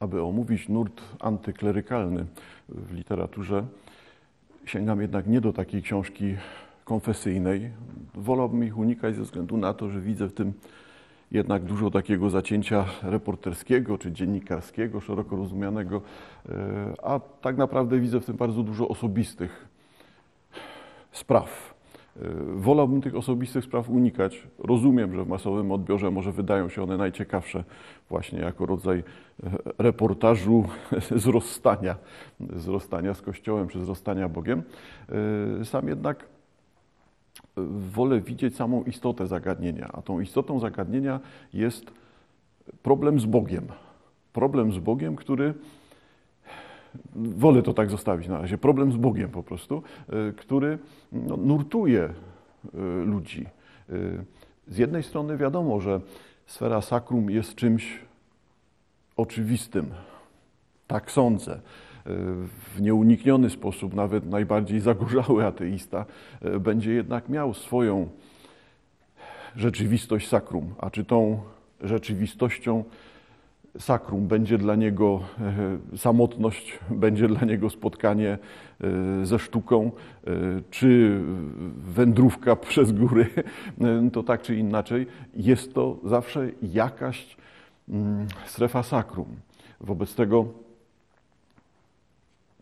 aby omówić nurt antyklerykalny w literaturze, sięgam jednak nie do takiej książki konfesyjnej. Wolałbym ich unikać ze względu na to, że widzę w tym jednak dużo takiego zacięcia reporterskiego czy dziennikarskiego, szeroko rozumianego, e, a tak naprawdę widzę w tym bardzo dużo osobistych spraw. E, wolałbym tych osobistych spraw unikać. Rozumiem, że w masowym odbiorze może wydają się one najciekawsze właśnie jako rodzaj e, reportażu z rozstania, z Kościołem czy z rozstania Bogiem. Sam jednak wolę widzieć samą istotę zagadnienia, a tą istotą zagadnienia jest problem z Bogiem. Problem z Bogiem, który wolę to tak zostawić na razie, problem z Bogiem po prostu, e, który no, nurtuje e, ludzi. E, z jednej strony wiadomo, że sfera sakrum jest czymś oczywistym. Tak sądzę w nieunikniony sposób, nawet najbardziej zagorzały ateista, będzie jednak miał swoją rzeczywistość sakrum. A czy tą rzeczywistością sakrum będzie dla niego e, samotność, będzie dla niego spotkanie e, ze sztuką, czy wędrówka przez góry, to tak czy inaczej, jest to zawsze jakaś mm, strefa sakrum. Wobec tego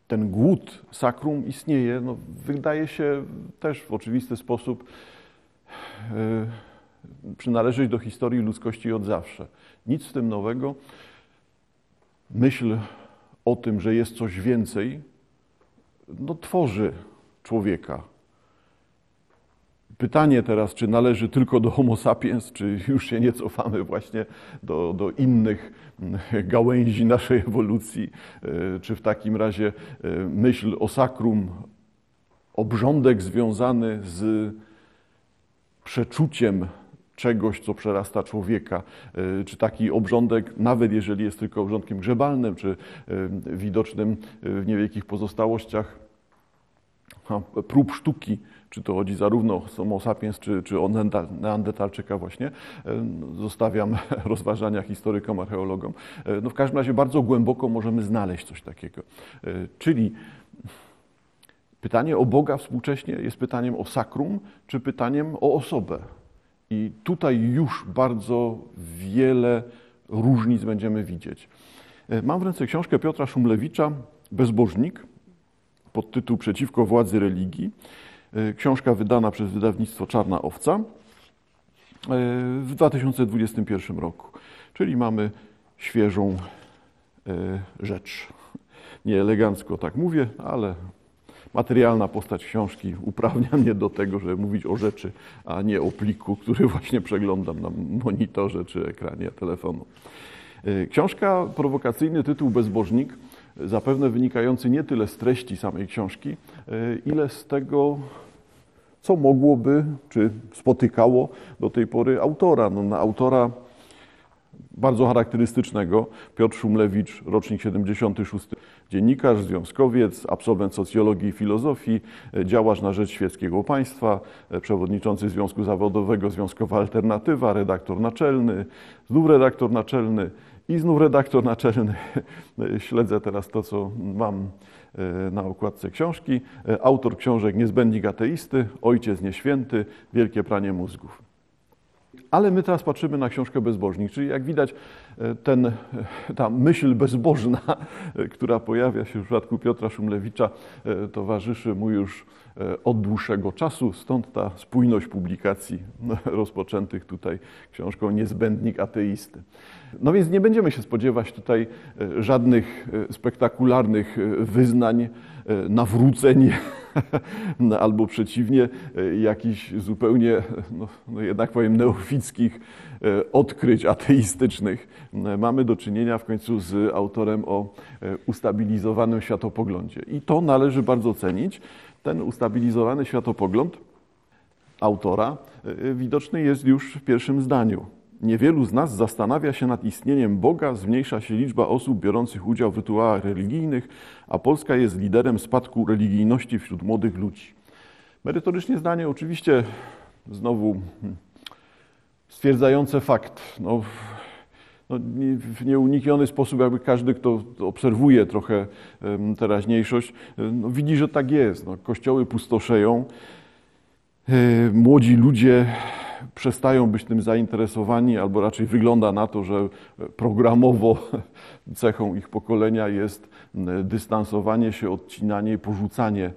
ten głód sakrum istnieje, no, wydaje się też w oczywisty sposób przynależeć do historii ludzkości od zawsze. Nic w tym nowego. Myśl o tym, że jest coś więcej, no, tworzy człowieka. Pytanie teraz, czy należy tylko do Homo sapiens, czy już się nie cofamy właśnie do, do innych gałęzi naszej ewolucji, e, czy w takim razie e, myśl o sakrum, obrządek związany z przeczuciem czegoś, co przerasta człowieka, e, czy taki obrządek, nawet jeżeli jest tylko obrządkiem grzebalnym, czy widocznym w niewielkich pozostałościach prób sztuki, czy to chodzi zarówno o Homo sapiens, czy, czy o neandertalczyka właśnie, zostawiam rozważania historykom, archeologom. No w każdym razie bardzo głęboko możemy znaleźć coś takiego. Czyli pytanie o Boga współcześnie jest pytaniem o sakrum, czy pytaniem o osobę. I tutaj już bardzo wiele różnic będziemy widzieć. Mam w ręce książkę Piotra Szumlewicza, Bezbożnik, pod tytuł Przeciwko władzy religii. E, książka wydana przez wydawnictwo Czarna Owca e, w 2021 roku. Czyli mamy świeżą e, rzecz. Nie elegancko tak mówię, ale materialna postać książki uprawnia mnie do tego, żeby mówić o rzeczy, a nie o pliku, który właśnie przeglądam na monitorze czy ekranie telefonu. Książka, prowokacyjny tytuł Bezbożnik, zapewne wynikający nie tyle z treści samej książki, ile z tego, co mogłoby, czy spotykało do tej pory autora. No, na autora bardzo charakterystycznego, Piotr Szumlewicz, rocznik 76, dziennikarz, związkowiec, absolwent socjologii i filozofii, działacz na rzecz świeckiego państwa, przewodniczący Związku Zawodowego Związkowa Alternatywa, redaktor naczelny, znów redaktor naczelny i znów redaktor naczelny. Śledzę teraz to, co mam E, na okładce książki. E, autor książek Niezbędnik ateisty, Ojciec nieświęty, Wielkie pranie mózgów. Ale my teraz patrzymy na książkę Bezbożnik, czyli jak widać e, ten, ta myśl bezbożna, która pojawia się w przypadku Piotra Szumlewicza, towarzyszy mu już od dłuższego czasu, stąd ta spójność publikacji rozpoczętych tutaj książką Niezbędnik ateisty. No więc nie będziemy się spodziewać tutaj e, żadnych e, spektakularnych e, wyznań, nawróceń, no, albo przeciwnie, jakichś zupełnie, no, no jednak powiem, neofickich odkryć ateistycznych. Mamy do czynienia w końcu z autorem o ustabilizowanym światopoglądzie. I to należy bardzo cenić. Ten ustabilizowany światopogląd autora widoczny jest już w pierwszym zdaniu. Niewielu z nas zastanawia się nad istnieniem Boga, zmniejsza się liczba osób biorących udział w rytuałach religijnych, a Polska jest liderem spadku religijności wśród młodych ludzi. Merytorycznie zdanie oczywiście znowu hmm, stwierdzające fakt. No, no, w nieunikniony sposób, jakby każdy, kto obserwuje trochę teraźniejszość, no, widzi, że tak jest. No, kościoły pustoszeją, młodzi ludzie przestają być tym zainteresowani, albo raczej wygląda na to, że programowo cechą ich pokolenia jest dystansowanie się, odcinanie i porzucanie.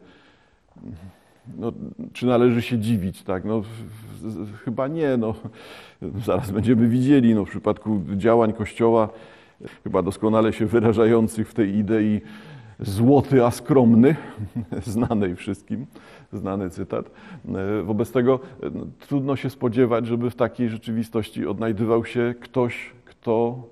No, czy należy się dziwić, tak? No, chyba nie. No, zaraz będziemy widzieli. No, w przypadku działań Kościoła, chyba doskonale się wyrażających w tej idei złoty, a skromny, znanej wszystkim, znany cytat. Wobec tego no, trudno się spodziewać, żeby w takiej rzeczywistości odnajdywał się ktoś, kto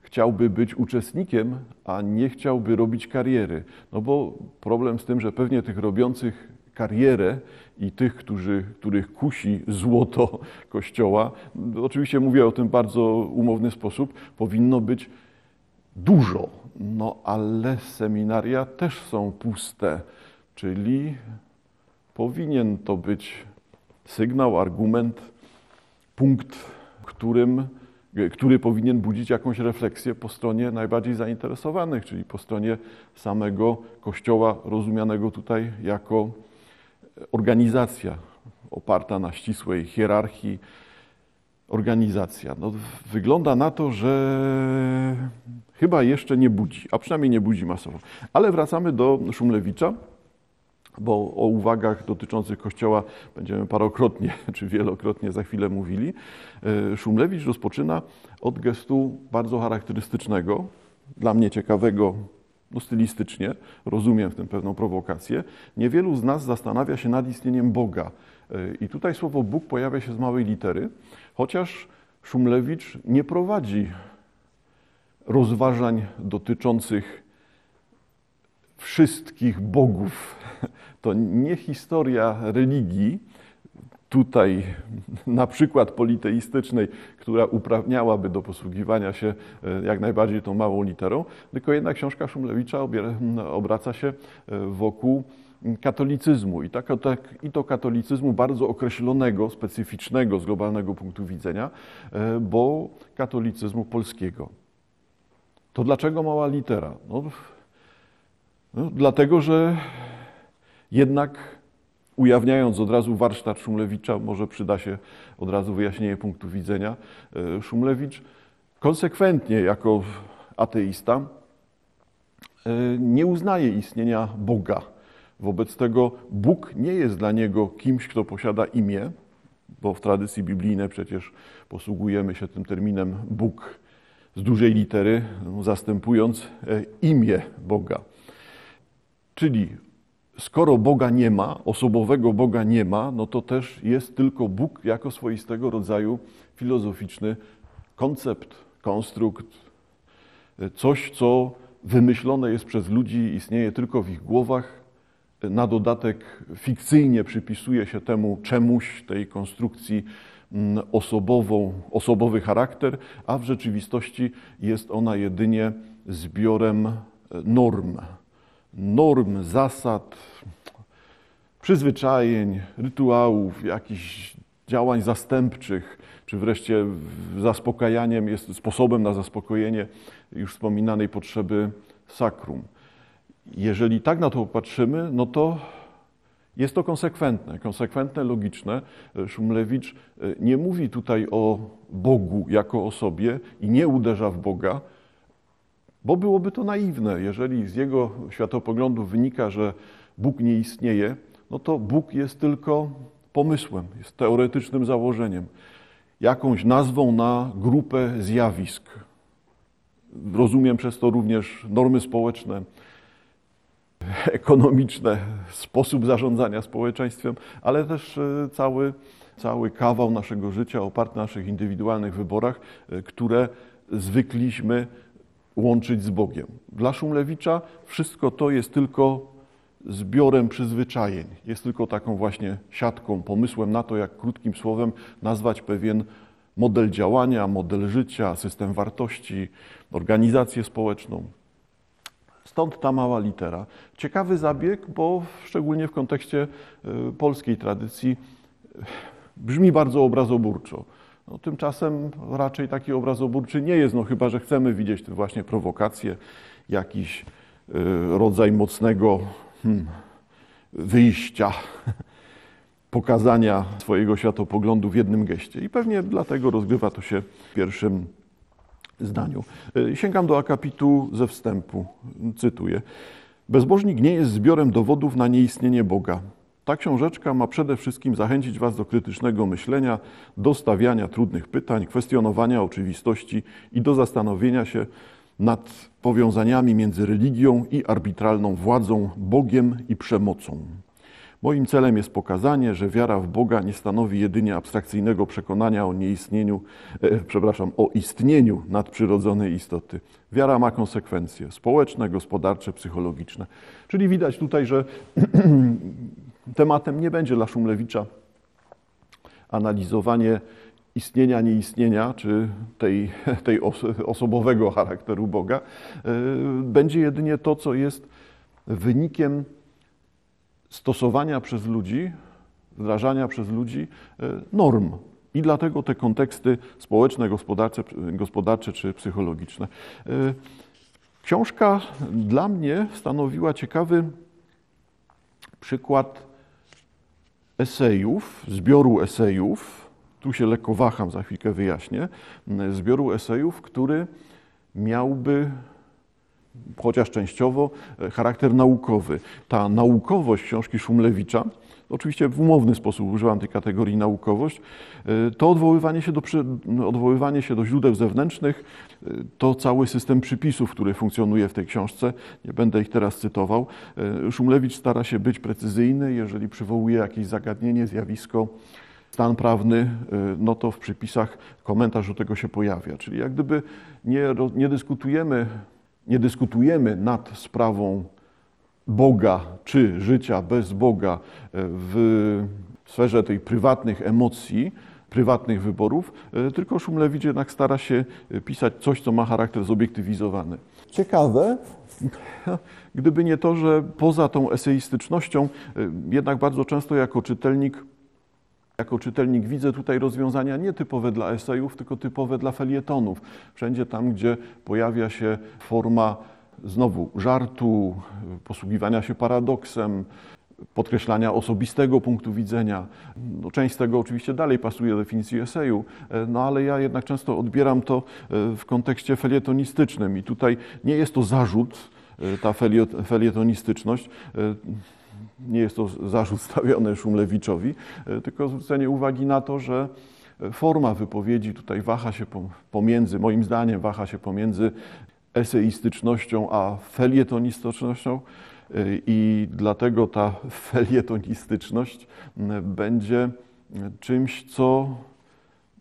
chciałby być uczestnikiem, a nie chciałby robić kariery. No bo problem z tym, że pewnie tych robiących karierę i tych, którzy, których kusi złoto Kościoła, oczywiście mówię o tym bardzo umowny sposób, powinno być dużo. No ale seminaria też są puste, czyli powinien to być sygnał, argument, punkt, którym który powinien budzić jakąś refleksję po stronie najbardziej zainteresowanych, czyli po stronie samego Kościoła, rozumianego tutaj jako organizacja oparta na ścisłej hierarchii. Organizacja. No, wygląda na to, że chyba jeszcze nie budzi, a przynajmniej nie budzi masowo. Ale wracamy do Szumlewicza bo o uwagach dotyczących Kościoła będziemy parokrotnie czy wielokrotnie za chwilę mówili. E, Szumlewicz rozpoczyna od gestu bardzo charakterystycznego, dla mnie ciekawego no stylistycznie, rozumiem w tym pewną prowokację. Niewielu z nas zastanawia się nad istnieniem Boga. E, I tutaj słowo Bóg pojawia się z małej litery, chociaż Szumlewicz nie prowadzi rozważań dotyczących wszystkich bogów. To nie historia religii, tutaj na przykład politeistycznej, która uprawniałaby do posługiwania się e, jak najbardziej tą małą literą, tylko jednak książka Szumlewicza obraca się e, wokół katolicyzmu i, tak, tak, i to katolicyzmu bardzo określonego, specyficznego z globalnego punktu widzenia, e, bo katolicyzmu polskiego. To dlaczego mała litera? No, no, dlatego, że jednak ujawniając od razu warsztat Szumlewicza, może przyda się od razu wyjaśnienie punktu widzenia. E, Szumlewicz konsekwentnie jako ateista e, nie uznaje istnienia Boga. Wobec tego Bóg nie jest dla niego kimś, kto posiada imię, bo w tradycji biblijnej przecież posługujemy się tym terminem Bóg z dużej litery, zastępując e, imię Boga. Czyli skoro Boga nie ma, osobowego Boga nie ma, no to też jest tylko Bóg jako swoistego rodzaju filozoficzny koncept, konstrukt, coś, co wymyślone jest przez ludzi, istnieje tylko w ich głowach, na dodatek fikcyjnie przypisuje się temu czemuś, tej konstrukcji osobową, osobowy charakter, a w rzeczywistości jest ona jedynie zbiorem norm norm, zasad, przyzwyczajeń, rytuałów, jakichś działań zastępczych, czy wreszcie zaspokajaniem jest sposobem na zaspokojenie już wspominanej potrzeby sakrum. Jeżeli tak na to patrzymy, no to jest to konsekwentne, konsekwentne, logiczne. Szumlewicz e, nie mówi tutaj o Bogu jako osobie i nie uderza w Boga, bo byłoby to naiwne. Jeżeli z jego światopoglądu wynika, że Bóg nie istnieje, no to Bóg jest tylko pomysłem, jest teoretycznym założeniem, jakąś nazwą na grupę zjawisk. Rozumiem przez to również normy społeczne, ekonomiczne, sposób zarządzania społeczeństwem, ale też e, cały, cały kawał naszego życia oparty na naszych indywidualnych wyborach, e, które zwykliśmy łączyć z Bogiem. Dla Szumlewicza wszystko to jest tylko zbiorem przyzwyczajeń, jest tylko taką właśnie siatką, pomysłem na to, jak krótkim słowem nazwać pewien model działania, model życia, system wartości, organizację społeczną. Stąd ta mała litera. Ciekawy zabieg, bo szczególnie w kontekście e, polskiej tradycji brzmi bardzo obrazoburczo. No, tymczasem raczej taki obraz oburczy nie jest, no chyba że chcemy widzieć właśnie prowokację, jakiś y, rodzaj mocnego hmm, wyjścia, pokazania swojego światopoglądu w jednym geście. I pewnie dlatego rozgrywa to się w pierwszym zdaniu. Y, sięgam do akapitu ze wstępu, cytuję. Bezbożnik nie jest zbiorem dowodów na nieistnienie Boga. Ta książeczka ma przede wszystkim zachęcić Was do krytycznego myślenia, do stawiania trudnych pytań, kwestionowania oczywistości i do zastanowienia się nad powiązaniami między religią i arbitralną władzą, Bogiem i przemocą. Moim celem jest pokazanie, że wiara w Boga nie stanowi jedynie abstrakcyjnego przekonania o nieistnieniu, e, przepraszam, o istnieniu nadprzyrodzonej istoty. Wiara ma konsekwencje społeczne, gospodarcze, psychologiczne. Czyli widać tutaj, że tematem nie będzie dla Szumlewicza analizowanie istnienia, nieistnienia, czy tej, tej osobowego charakteru Boga. E, będzie jedynie to, co jest wynikiem stosowania przez ludzi, wdrażania przez ludzi e, norm. I dlatego te konteksty społeczne, gospodarcze, gospodarcze czy psychologiczne. E, książka dla mnie stanowiła ciekawy przykład esejów, zbioru esejów. Tu się lekko waham, za chwilkę wyjaśnię. Zbioru esejów, który miałby chociaż częściowo, e, charakter naukowy. Ta naukowość książki Szumlewicza, oczywiście w umowny sposób używam tej kategorii naukowość, e, to odwoływanie się do, odwoływanie się do źródeł zewnętrznych, e, to cały system przypisów, który funkcjonuje w tej książce. Nie będę ich teraz cytował. Szumlewicz stara się być precyzyjny, jeżeli przywołuje jakieś zagadnienie, zjawisko, stan prawny, no to w przypisach komentarz do tego się pojawia. Czyli jak gdyby nie, nie dyskutujemy nie dyskutujemy nad sprawą Boga czy życia bez Boga w sferze tej prywatnych emocji, prywatnych wyborów, tylko Szumlewicz jednak stara się pisać coś, co ma charakter zobiektywizowany. Ciekawe, gdyby nie to, że poza tą eseistycznością, jednak bardzo często jako czytelnik jako czytelnik widzę tutaj rozwiązania nie typowe dla esejów, tylko typowe dla felietonów. Wszędzie tam, gdzie pojawia się forma znowu żartu, posługiwania się paradoksem, podkreślania osobistego punktu widzenia. No, część z tego oczywiście dalej pasuje definicji eseju, no ale ja jednak często odbieram to e, w kontekście felietonistycznym i tutaj nie jest to zarzut, e, ta felietonistyczność. E, nie jest to zarzut stawiony Szumlewiczowi, e, tylko zwrócenie uwagi na to, że forma wypowiedzi tutaj waha się pomiędzy, moim zdaniem, waha się pomiędzy eseistycznością a felietonistycznością e, i dlatego ta felietonistyczność będzie czymś, co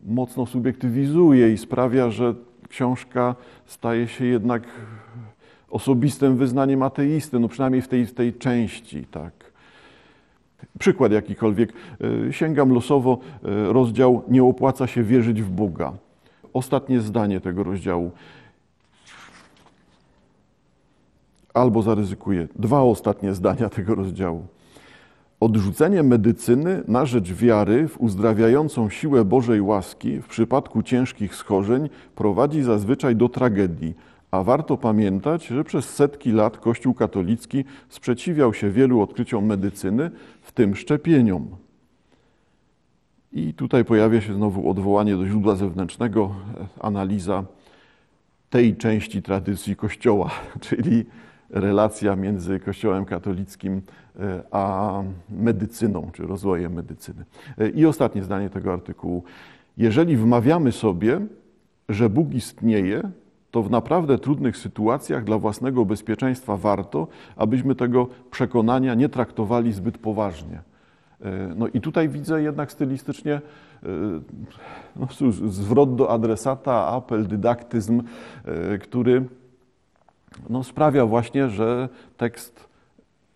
mocno subiektywizuje i sprawia, że książka staje się jednak osobistym wyznaniem ateisty, no przynajmniej w tej, w tej części, tak. Przykład jakikolwiek. E, sięgam losowo, e, rozdział Nie opłaca się wierzyć w Boga. Ostatnie zdanie tego rozdziału. Albo zaryzykuję. Dwa ostatnie zdania tego rozdziału. Odrzucenie medycyny na rzecz wiary w uzdrawiającą siłę Bożej łaski w przypadku ciężkich schorzeń prowadzi zazwyczaj do tragedii a warto pamiętać, że przez setki lat Kościół katolicki sprzeciwiał się wielu odkryciom medycyny, w tym szczepieniom. I tutaj pojawia się znowu odwołanie do źródła zewnętrznego, analiza tej części tradycji Kościoła, czyli relacja między Kościołem katolickim e, a medycyną, czy rozwojem medycyny. E, I ostatnie zdanie tego artykułu. Jeżeli wmawiamy sobie, że Bóg istnieje, to w naprawdę trudnych sytuacjach dla własnego bezpieczeństwa warto, abyśmy tego przekonania nie traktowali zbyt poważnie. E, no i tutaj widzę jednak stylistycznie e, no cóż, zwrot do adresata, apel, dydaktyzm, e, który no sprawia właśnie, że tekst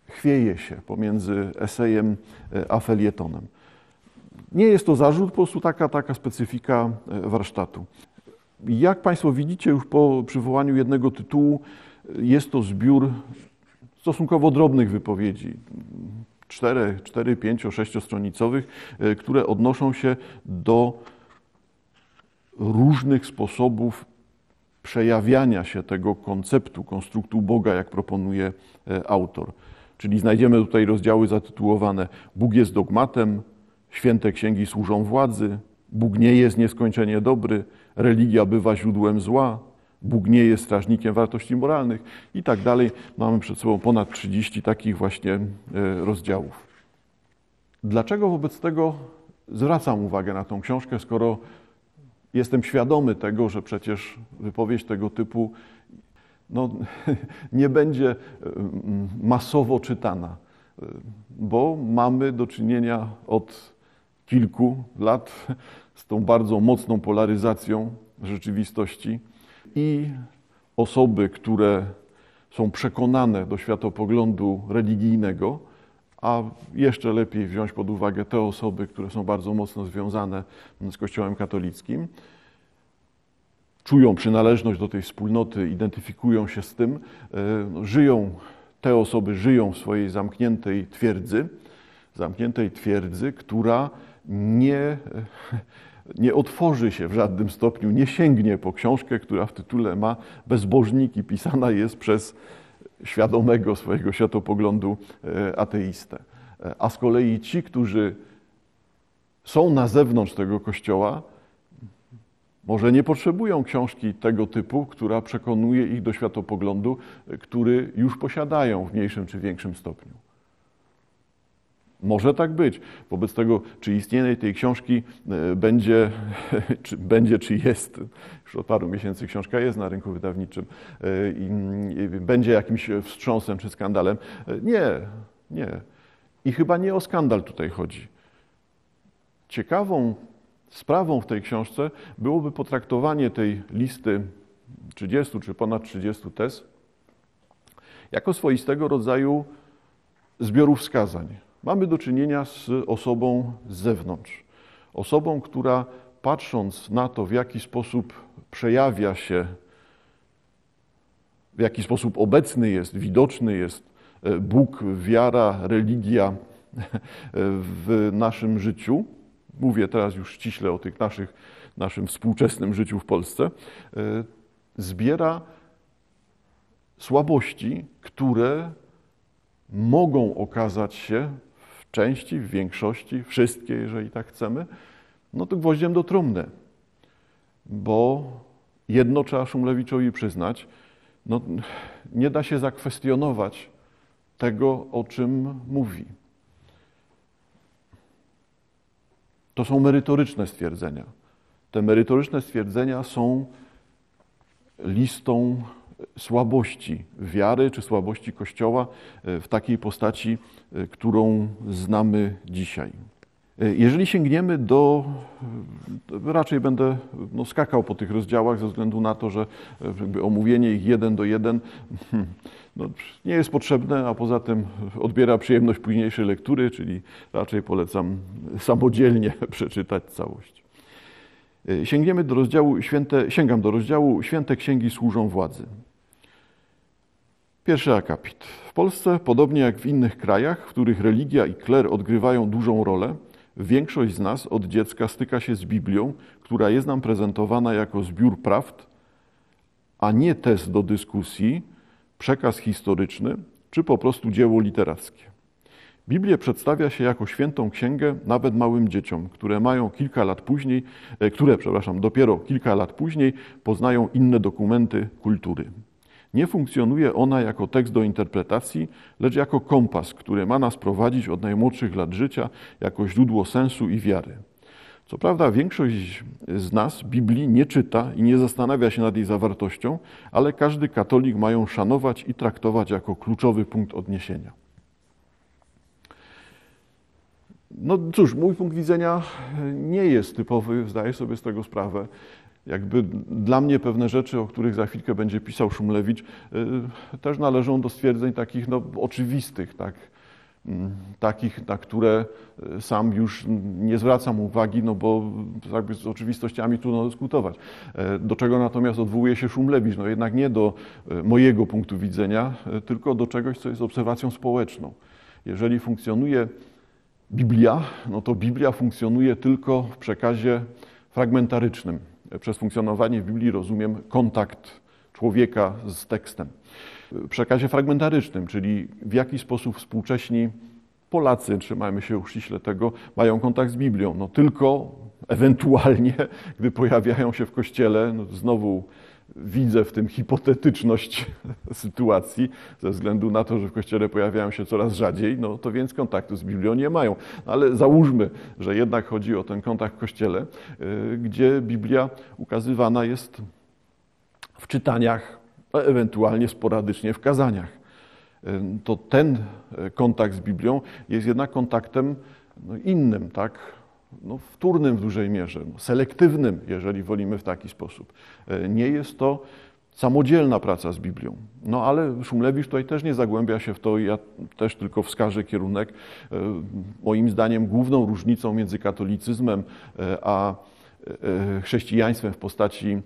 chwieje się pomiędzy esejem a felietonem. Nie jest to zarzut, po prostu taka, taka specyfika warsztatu. Jak Państwo widzicie, już po przywołaniu jednego tytułu, jest to zbiór stosunkowo drobnych wypowiedzi, 4, 4 5, 6 stronicowych, które odnoszą się do różnych sposobów przejawiania się tego konceptu, konstruktu Boga, jak proponuje e, autor. Czyli znajdziemy tutaj rozdziały zatytułowane Bóg jest dogmatem, święte księgi służą władzy, Bóg nie jest nieskończenie dobry, religia bywa źródłem zła, Bóg nie jest strażnikiem wartości moralnych i tak dalej. Mamy przed sobą ponad 30 takich właśnie e, rozdziałów. Dlaczego wobec tego zwracam uwagę na tą książkę, skoro jestem świadomy tego, że przecież wypowiedź tego typu no, nie będzie mm, masowo czytana, bo mamy do czynienia od kilku lat z tą bardzo mocną polaryzacją rzeczywistości i osoby, które są przekonane do światopoglądu religijnego, a jeszcze lepiej wziąć pod uwagę te osoby, które są bardzo mocno związane z Kościołem katolickim, czują przynależność do tej wspólnoty, identyfikują się z tym, e, żyją, te osoby żyją w swojej zamkniętej twierdzy, zamkniętej twierdzy, która nie, nie otworzy się w żadnym stopniu, nie sięgnie po książkę, która w tytule ma bezbożnik i pisana jest przez świadomego swojego światopoglądu e, ateistę. E, a z kolei ci, którzy są na zewnątrz tego kościoła, może nie potrzebują książki tego typu, która przekonuje ich do światopoglądu, e, który już posiadają w mniejszym czy większym stopniu. Może tak być. Wobec tego, czy istnienie tej książki e, będzie, czy, będzie, czy jest, już od paru miesięcy książka jest na rynku wydawniczym, e, i będzie jakimś wstrząsem czy skandalem. E, nie, nie. I chyba nie o skandal tutaj chodzi. Ciekawą sprawą w tej książce byłoby potraktowanie tej listy 30 czy ponad 30 tez jako swoistego rodzaju zbioru wskazań Mamy do czynienia z osobą z zewnątrz. Osobą, która patrząc na to, w jaki sposób przejawia się, w jaki sposób obecny jest, widoczny jest e, Bóg, wiara, religia w naszym życiu, mówię teraz już ściśle o tych naszych, naszym współczesnym życiu w Polsce, e, zbiera słabości, które mogą okazać się części, w większości, wszystkie, jeżeli tak chcemy, no to gwoździem do trumny. Bo jedno trzeba Szumlewiczowi przyznać, no, nie da się zakwestionować tego, o czym mówi. To są merytoryczne stwierdzenia. Te merytoryczne stwierdzenia są listą słabości wiary czy słabości Kościoła e, w takiej postaci, e, którą znamy dzisiaj. E, jeżeli sięgniemy do, raczej będę no, skakał po tych rozdziałach ze względu na to, że omówienie ich jeden do jeden hmm, no, nie jest potrzebne, a poza tym odbiera przyjemność późniejszej lektury, czyli raczej polecam samodzielnie przeczytać całość. Sięgniemy do rozdziału święte, sięgam do rozdziału Święte Księgi służą władzy. Pierwszy akapit. W Polsce, podobnie jak w innych krajach, w których religia i kler odgrywają dużą rolę, większość z nas od dziecka styka się z Biblią, która jest nam prezentowana jako zbiór prawd, a nie test do dyskusji, przekaz historyczny czy po prostu dzieło literackie. Biblię przedstawia się jako świętą księgę nawet małym dzieciom, które mają kilka lat później, e, które, przepraszam, dopiero kilka lat później poznają inne dokumenty kultury. Nie funkcjonuje ona jako tekst do interpretacji, lecz jako kompas, który ma nas prowadzić od najmłodszych lat życia jako źródło sensu i wiary. Co prawda, większość z nas Biblii nie czyta i nie zastanawia się nad jej zawartością, ale każdy katolik ma ją szanować i traktować jako kluczowy punkt odniesienia. No cóż, mój punkt widzenia nie jest typowy, zdaję sobie z tego sprawę jakby dla mnie pewne rzeczy, o których za chwilkę będzie pisał Szumlewicz, y, też należą do stwierdzeń takich no, oczywistych, tak, mm, takich, na które y, sam już nie zwracam uwagi, no bo jakby z oczywistościami trudno dyskutować. E, do czego natomiast odwołuje się Szumlewicz? No jednak nie do mojego punktu widzenia, tylko do czegoś, co jest obserwacją społeczną. Jeżeli funkcjonuje Biblia, no to Biblia funkcjonuje tylko w przekazie fragmentarycznym przez funkcjonowanie w Biblii rozumiem kontakt człowieka z tekstem. W przekazie fragmentarycznym, czyli w jaki sposób współcześni Polacy, trzymajmy się uściśle tego, mają kontakt z Biblią. No tylko ewentualnie, gdy pojawiają się w kościele, no znowu widzę w tym hipotetyczność sytuacji, ze względu na to, że w kościele pojawiają się coraz rzadziej, no to więc kontaktu z Biblią nie mają. Ale załóżmy, że jednak chodzi o ten kontakt w kościele, y, gdzie Biblia ukazywana jest w czytaniach, a ewentualnie sporadycznie w kazaniach. Y, to ten y, kontakt z Biblią jest jednak kontaktem no, innym, tak? No, wtórnym w dużej mierze, no, selektywnym, jeżeli wolimy w taki sposób. E, nie jest to samodzielna praca z Biblią. No ale Szumlewicz tutaj też nie zagłębia się w to, ja też tylko wskażę kierunek. E, moim zdaniem główną różnicą między katolicyzmem e, a chrześcijaństwem w postaci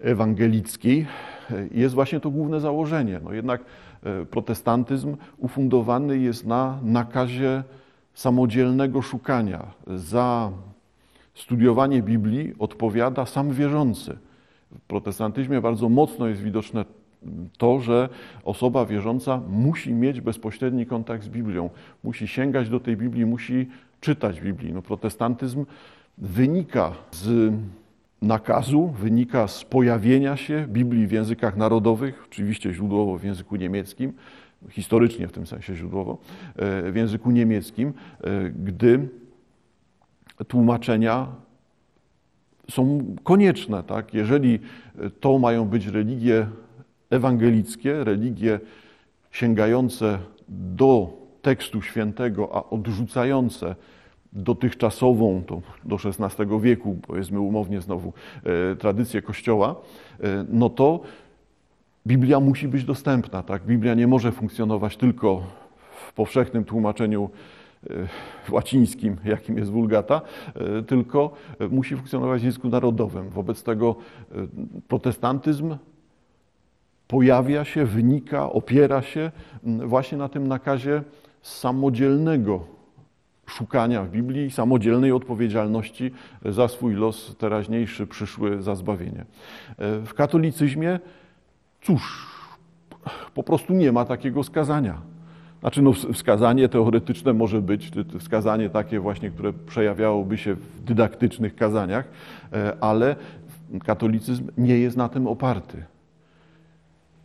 ewangelickiej jest właśnie to główne założenie. No jednak protestantyzm ufundowany jest na nakazie samodzielnego szukania. Za studiowanie Biblii odpowiada sam wierzący. W protestantyzmie bardzo mocno jest widoczne to, że osoba wierząca musi mieć bezpośredni kontakt z Biblią, musi sięgać do tej Biblii, musi czytać Biblii. No, protestantyzm wynika z nakazu, wynika z pojawienia się Biblii w językach narodowych, oczywiście źródłowo w języku niemieckim, historycznie w tym sensie źródłowo, e, w języku niemieckim, e, gdy tłumaczenia są konieczne. Tak? Jeżeli to mają być religie ewangelickie, religie sięgające do tekstu świętego, a odrzucające dotychczasową, to do XVI wieku, powiedzmy umownie znowu, e, tradycję Kościoła, no to Biblia musi być dostępna. Tak? Biblia nie może funkcjonować tylko w powszechnym tłumaczeniu e, łacińskim, jakim jest wulgata, e, tylko musi funkcjonować w języku narodowym. Wobec tego e, protestantyzm pojawia się, wynika, opiera się właśnie na tym nakazie samodzielnego szukania w Biblii, samodzielnej odpowiedzialności za swój los teraźniejszy, przyszły, za zbawienie. W katolicyzmie Cóż, po prostu nie ma takiego skazania. Znaczy, no, wskazanie teoretyczne może być, wskazanie takie właśnie, które przejawiałoby się w dydaktycznych kazaniach, e, ale katolicyzm nie jest na tym oparty.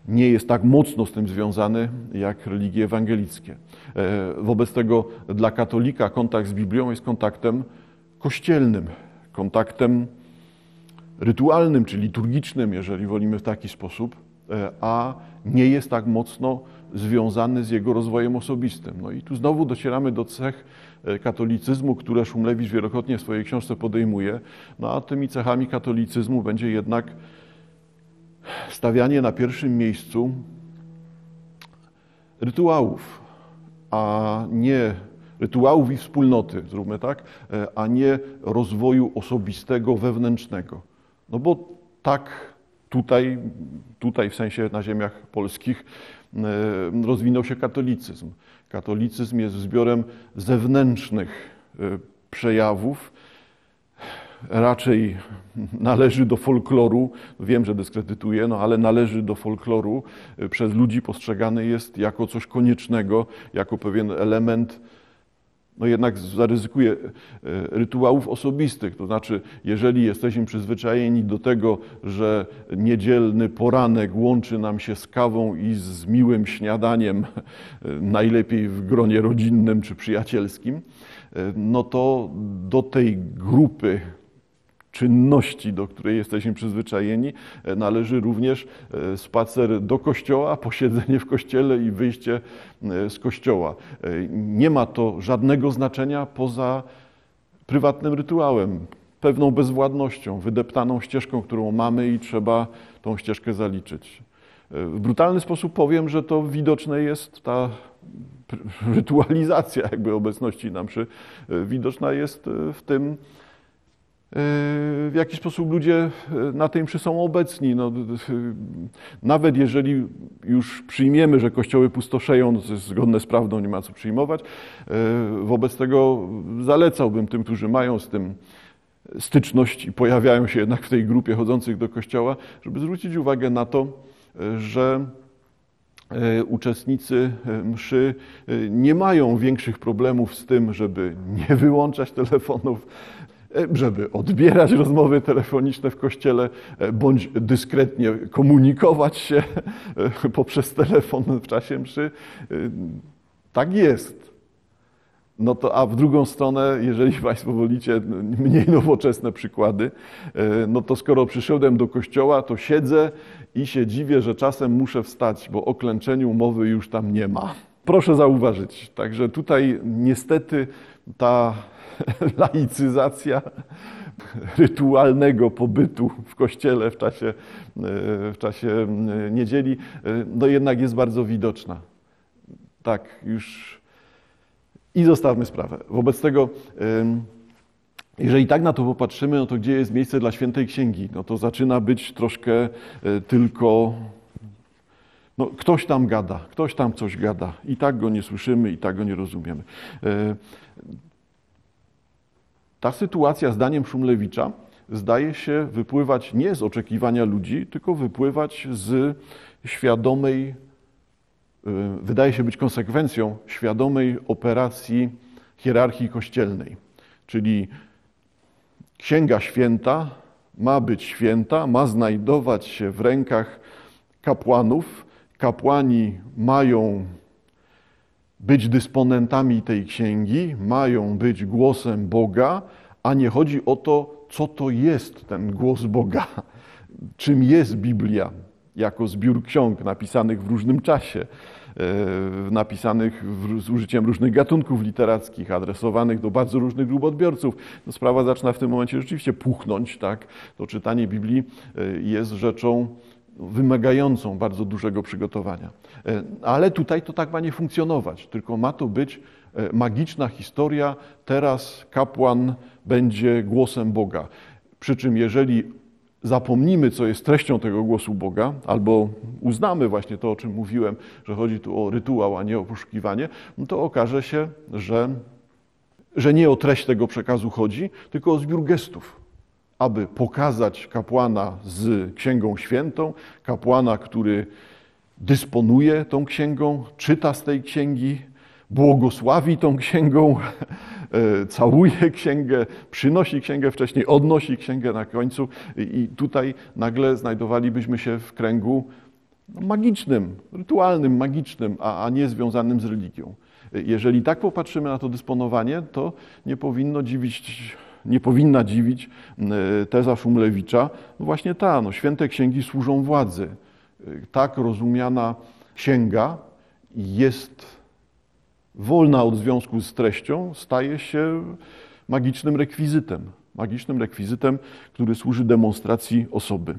Nie jest tak mocno z tym związany jak religie ewangelickie. E, wobec tego dla katolika kontakt z Biblią jest kontaktem kościelnym, kontaktem rytualnym czy liturgicznym, jeżeli wolimy w taki sposób. E, a nie jest tak mocno związany z jego rozwojem osobistym. No i tu znowu docieramy do cech e, katolicyzmu, które Szumlewicz wielokrotnie w swojej książce podejmuje, no a tymi cechami katolicyzmu będzie jednak stawianie na pierwszym miejscu rytuałów, a nie rytuałów i wspólnoty, zróbmy tak, e, a nie rozwoju osobistego, wewnętrznego. No bo tak tutaj, tutaj w sensie na ziemiach polskich e, rozwinął się katolicyzm. Katolicyzm jest zbiorem zewnętrznych e, przejawów, raczej należy do folkloru, wiem, że dyskredytuję, no ale należy do folkloru, e, przez ludzi postrzegany jest jako coś koniecznego, jako pewien element no jednak zaryzykuję e, rytuałów osobistych. To znaczy, jeżeli jesteśmy przyzwyczajeni do tego, że niedzielny poranek łączy nam się z kawą i z miłym śniadaniem, e, najlepiej w gronie rodzinnym czy przyjacielskim, e, no to do tej grupy czynności, do której jesteśmy przyzwyczajeni, e, należy również e, spacer do kościoła, posiedzenie w kościele i wyjście e, z kościoła. Nie ma to żadnego znaczenia poza prywatnym rytuałem, pewną bezwładnością, wydeptaną ścieżką, którą mamy i trzeba tą ścieżkę zaliczyć. W brutalny sposób powiem, że to widoczne jest ta rytualizacja jakby obecności na mszy, widoczna jest w tym, w jaki sposób ludzie e, na tej mszy są obecni. No, nawet jeżeli już przyjmiemy, że kościoły pustoszeją, to jest zgodne z prawdą, nie ma co przyjmować, wobec tego zalecałbym tym, którzy mają z tym styczność i pojawiają się jednak w tej grupie chodzących do kościoła, żeby zwrócić uwagę na to, że uczestnicy mszy nie mają większych problemów z tym, żeby nie wyłączać telefonów, żeby odbierać rozmowy telefoniczne w kościele, bądź dyskretnie komunikować się poprzez telefon w czasie mszy. Tak jest. No to, a w drugą stronę, jeżeli Państwo wolicie mniej nowoczesne przykłady, e, no to skoro przyszedłem do kościoła, to siedzę i się dziwię, że czasem muszę wstać, bo o klęczeniu mowy już tam nie ma. Proszę zauważyć. Także tutaj niestety ta laicyzacja rytualnego pobytu w kościele w czasie, e, w czasie e, niedzieli, no jednak jest bardzo widoczna. Tak, już i zostawmy sprawę. Wobec tego, jeżeli tak na to popatrzymy, no to gdzie jest miejsce dla świętej księgi? No to zaczyna być troszkę e, tylko. No, ktoś tam gada, ktoś tam coś gada. I tak go nie słyszymy, i tak go nie rozumiemy. Ta sytuacja, zdaniem Szumlewicza, zdaje się wypływać nie z oczekiwania ludzi, tylko wypływać z świadomej Y, wydaje się być konsekwencją świadomej operacji hierarchii kościelnej. Czyli Księga Święta ma być święta, ma znajdować się w rękach kapłanów. Kapłani mają być dysponentami tej księgi, mają być głosem Boga, a nie chodzi o to, co to jest ten głos Boga, czym jest Biblia, jako zbiór ksiąg napisanych w różnym czasie, e, napisanych z użyciem różnych gatunków literackich, adresowanych do bardzo różnych grup odbiorców. No, sprawa zaczyna w tym momencie rzeczywiście puchnąć. Tak? To czytanie Biblii e, jest rzeczą wymagającą bardzo dużego przygotowania. E, ale tutaj to tak ma nie funkcjonować, tylko ma to być magiczna historia. Teraz kapłan będzie głosem Boga. Przy czym, jeżeli zapomnimy, co jest treścią tego głosu Boga, albo uznamy właśnie to, o czym mówiłem, że chodzi tu o rytuał, a nie o poszukiwanie, no to okaże się, że, że nie o treść tego przekazu chodzi, tylko o zbiór gestów, aby pokazać kapłana z Księgą Świętą, kapłana, który dysponuje tą księgą, czyta z tej księgi, błogosławi tą księgą, e, całuje księgę, przynosi księgę wcześniej, odnosi księgę na końcu i tutaj nagle znajdowalibyśmy się w kręgu magicznym, rytualnym, magicznym, a, a nie związanym z religią. Jeżeli tak popatrzymy na to dysponowanie, to nie powinno dziwić nie powinna dziwić e, teza Szumlewicza, no właśnie ta, no, święte księgi służą władzy. E, tak rozumiana księga jest wolna od związku z treścią, staje się magicznym rekwizytem. Magicznym rekwizytem, który służy demonstracji osoby.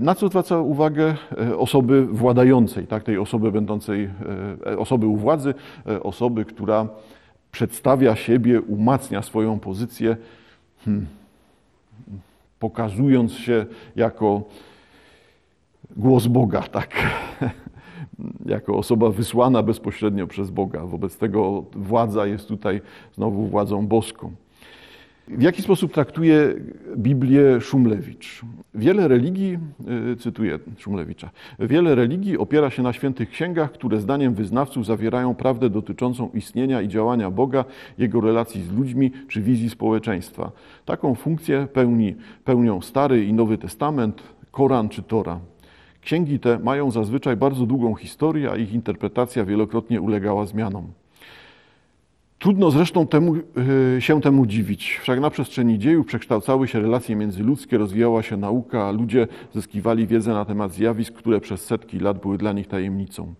Na co zwraca uwagę e, osoby władającej, tak, tej osoby będącej, e, osoby u władzy, e, osoby, która przedstawia siebie, umacnia swoją pozycję, hmm, pokazując się jako głos Boga, tak. jako osoba wysłana bezpośrednio przez Boga. Wobec tego władza jest tutaj znowu władzą boską. W jaki sposób traktuje Biblię Szumlewicz? Wiele religii, y, cytuję Szumlewicza, wiele religii opiera się na świętych księgach, które zdaniem wyznawców zawierają prawdę dotyczącą istnienia i działania Boga, jego relacji z ludźmi czy wizji społeczeństwa. Taką funkcję pełni, pełnią Stary i Nowy Testament, Koran czy Tora. Księgi te mają zazwyczaj bardzo długą historię, a ich interpretacja wielokrotnie ulegała zmianom. Trudno zresztą temu, e, się temu dziwić. Wszak na przestrzeni dziejów przekształcały się relacje międzyludzkie, rozwijała się nauka, a ludzie zyskiwali wiedzę na temat zjawisk, które przez setki lat były dla nich tajemnicą.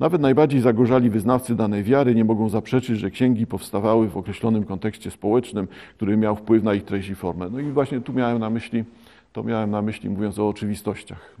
Nawet najbardziej zagorzali wyznawcy danej wiary nie mogą zaprzeczyć, że księgi powstawały w określonym kontekście społecznym, który miał wpływ na ich treść i formę. No i właśnie tu miałem na myśli, to miałem na myśli mówiąc o oczywistościach.